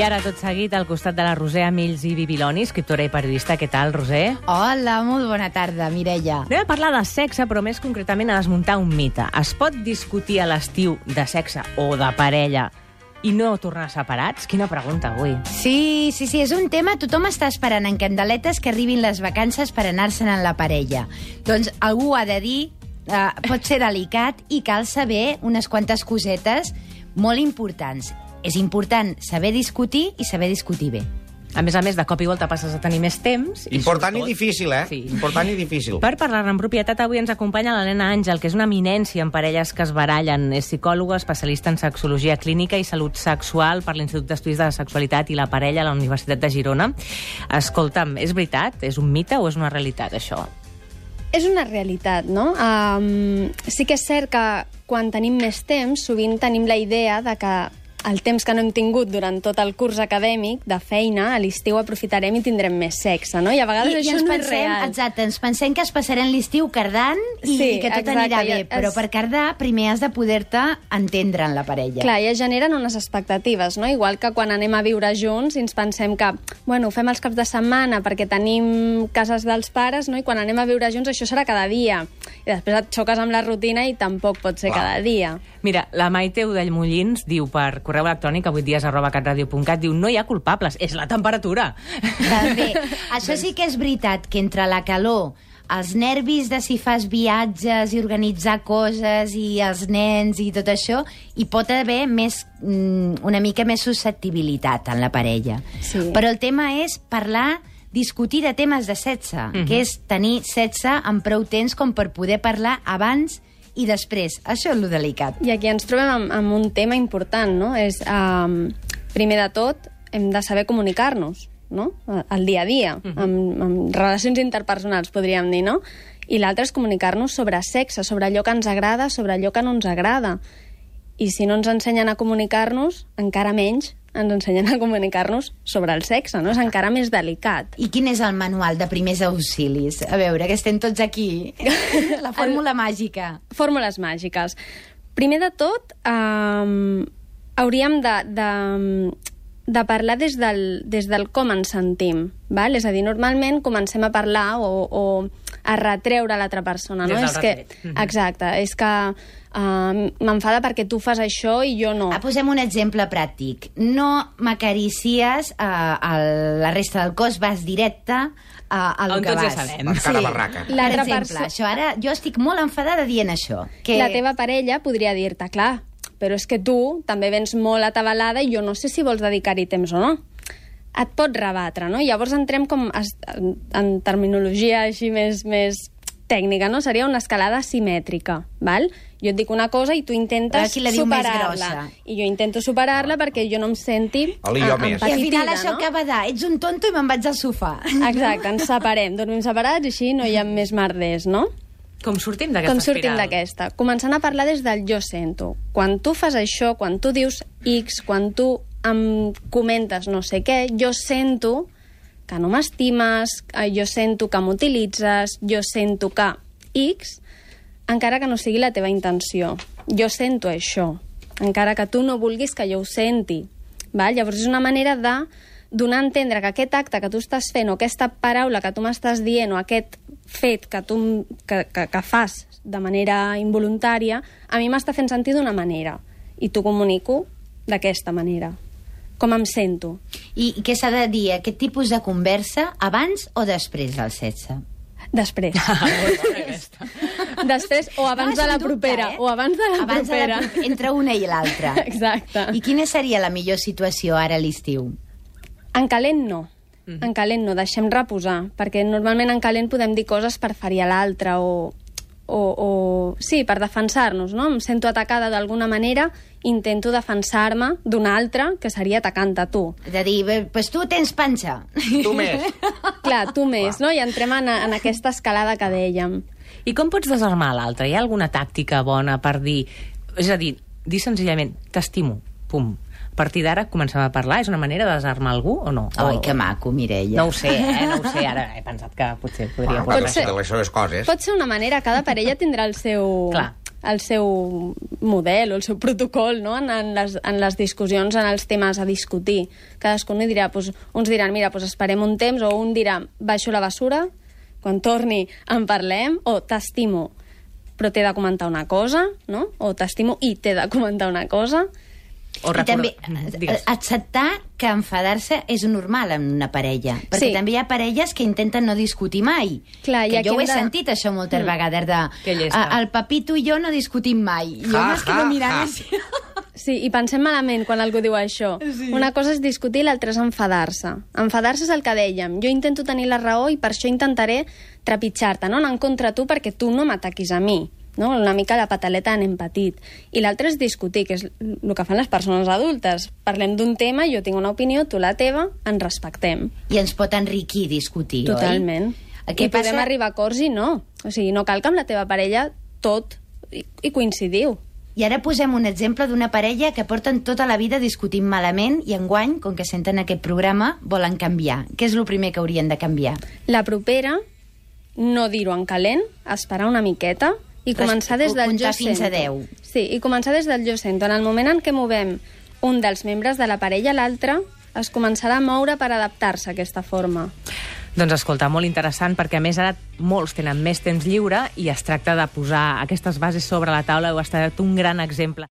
I ara, tot seguit, al costat de la Roser Amills i Bibiloni, escriptora i periodista. Què tal, Roser? Hola, molt bona tarda, Mireia. Anem a parlar de sexe, però més concretament a desmuntar un mite. Es pot discutir a l'estiu de sexe o de parella i no tornar separats? Quina pregunta, avui. Sí, sí, sí, és un tema... Tothom està esperant en candeletes que arribin les vacances per anar-se'n en la parella. Doncs algú ha de dir, eh, pot ser delicat i cal saber unes quantes cosetes molt importants. És important saber discutir i saber discutir bé. A més a més, de cop i volta passes a tenir més temps... Important i sobretot- difícil, eh? Sí. Important i difícil. Per parlar-ne en propietat, avui ens acompanya l'Helena Àngel, que és una eminència en parelles que es barallen. És psicòloga, especialista en sexologia clínica i salut sexual per l'Institut d'Estudis de la Sexualitat i la Parella a la Universitat de Girona. Escolta'm, és veritat? És un mite o és una realitat, això? És una realitat, no? Um, sí que és cert que quan tenim més temps, sovint tenim la idea de que el temps que no hem tingut durant tot el curs acadèmic de feina, a l'estiu aprofitarem i tindrem més sexe, no? I a vegades I, això ens no pensem, és real. Exacte, ens pensem que es passarem l'estiu cardant i, Sí, i que tot exacte, anirà i bé, es- però per cardar primer has de poder-te entendre en la parella. Clar, i es generen unes expectatives, no? Igual que quan anem a viure junts i ens pensem que, bueno, ho fem els caps de setmana perquè tenim cases dels pares, no? I quan anem a viure junts això serà cada dia. I després et xoques amb la rutina i tampoc pot ser Clar. cada dia. Mira, la Maite Udell Mollins diu per correu electrònic a 8 dies arroba catradio.cat, diu no hi ha culpables, és la temperatura. També. Això sí que és veritat, que entre la calor, els nervis de si fas viatges i organitzar coses i els nens i tot això, hi pot haver més, mm, una mica més susceptibilitat en la parella. Sí. Però el tema és parlar discutir de temes de sexe, Mhm. que és tenir sexe amb prou temps com per poder parlar abans i després. Això és lo delicat. I aquí ens trobem amb, amb un tema important, no? És, um, primer de tot, hem de saber comunicar-nos, no? Al dia a dia, amb, amb relacions interpersonals, podríem dir, no? I l'altre és comunicar-nos sobre sexe, sobre allò que ens agrada, sobre allò que no ens agrada. I si no ens ensenyen a comunicar-nos, encara menys ens ensenyen a comunicar-nos sobre el sexe, no? És encara més delicat. I quin és el manual de primers auxilis? A veure, que estem tots aquí. La fórmula màgica. Fórmules màgiques. Primer de tot, um, hauríem de, de, de parlar des del, des del com ens sentim. Val? És a dir, normalment comencem a parlar o, o a retreure l'altra persona. Des no? del és que. Mhm. exacte, és que uh, m'enfada perquè tu fas això i jo no. Ah, posem un exemple pràctic. No m'acaricies uh, a la resta del cos, vas directe uh, a lo On que tots ja vas. sabem. Per cada barraca. Per exemple, perso- això ara, jo estic molt enfadada dient això. Que... La teva parella podria dir-te, clar, però és que tu també vens molt atabalada i jo no sé si vols dedicar-hi temps o no. Et pot rebatre, no? Llavors entrem com es- en, en terminologia així més, més tècnica, no? Seria una escalada simètrica, val? Jo et dic una cosa i tu intentes superar-la. I jo intento superar-la perquè jo no em senti El i jo més. I al final això no? acaba de... Ets un tonto i me'n vaig al sofà. Exacte, ens separem, dormim separats i així no hi ha més merders, no? Com sortim d'aquesta Com sortim d'aquesta? Començant a parlar des del jo sento. Quan tu fas això, quan tu dius X, quan tu em comentes no sé què, jo sento que no m'estimes, eh, jo sento que m'utilitzes, jo sento que X, encara que no sigui la teva intenció. Jo sento això, encara que tu no vulguis que jo ho senti. Val? Llavors és una manera de donar a entendre que aquest acte que tu estàs fent o aquesta paraula que tu m'estàs dient o aquest fet que tu que, que, que fas de manera involuntària, a mi m'està fent sentir d'una manera i t'ho comunico d'aquesta manera. Com em sento. I, I què s'ha de dir? Aquest tipus de conversa abans o després del sexe? Després. Després, o abans No, de la dubte, propera. eh? O abans de la abans propera. De la, pro- entre una i l'altra. Exacte. I quina seria la millor situació ara a l'estiu? En calent no. En calent no, deixem reposar, perquè normalment en calent podem dir coses per ferir a l'altre o, o, o... Sí, per defensar-nos, no? Em sento atacada d'alguna manera, intento defensar-me d'una altra, que seria atacant-te tu. De dir, "Bé, pues tu tens panxa. Tu més. Clar, tu més, no? I entrem en, en aquesta escalada que dèiem. I com pots desarmar l'altre? Hi ha alguna tàctica bona per dir... És a dir, dir senzillament, t'estimo, pum. A partir d'ara comencem a parlar? És una manera de desarmar algú o no? Ai, O- que maco, Mireia. No ho sé, eh? No ho sé. Ara he pensat que potser podria... Bueno, clar, Pot ser- de les seves coses. Pot ser una manera, cada parella tindrà el seu... Clar. el seu model o el seu protocol no? en, en, les, en les discussions, en els temes a discutir. Cadascú no dirà, doncs, uns diran, mira, doncs esperem un temps, o un dirà, baixo la basura, quan torni en parlem, o t'estimo, però t'he de comentar una cosa, no? o t'estimo i t'he de comentar una cosa. O I també recorda- eh, Digues. acceptar que enfadar-se és normal en una parella. Perquè Sí. també hi ha parelles que intenten no discutir mai. Clar, i que jo ho he de- sentit, això, moltes Mm. vegades, de... Que llesta. "Ah, El papi, tu i jo no discutim mai. I jo Ja, m'es quedo mirant ja. així. Sí, i pensem malament quan algú diu això. Sí. Una cosa és discutir, l'altra és enfadar-se. Enfadar-se és el que dèiem. Jo intento tenir la raó i per això intentaré trepitjar-te, no? anar en contra tu perquè tu no m'ataquis a mi. No? Una mica la pataleta anem petit. I l'altre és discutir, que és el que fan les persones adultes. Parlem d'un tema, jo tinc una opinió, tu la teva, ens respectem. I ens pot enriquir discutir, Totalment. oi? I podem arribar a acords i no. O sigui, no cal que amb la teva parella tot i, i coincidiu. I ara posem un exemple d'una parella que porten tota la vida discutint malament i enguany, com que senten aquest programa, volen canviar. Què és el primer que haurien de canviar? La propera, no dir-ho en calent, esperar una miqueta i començar des del jo fins a sento. 10. Sí, i començar des del jo sento. En el moment en què movem un dels membres de la parella a l'altre, es començarà a moure per adaptar-se a aquesta forma. Doncs escolta, molt interessant, perquè a més ara molts tenen més temps lliure i es tracta de posar aquestes bases sobre la taula. Heu estat un gran exemple.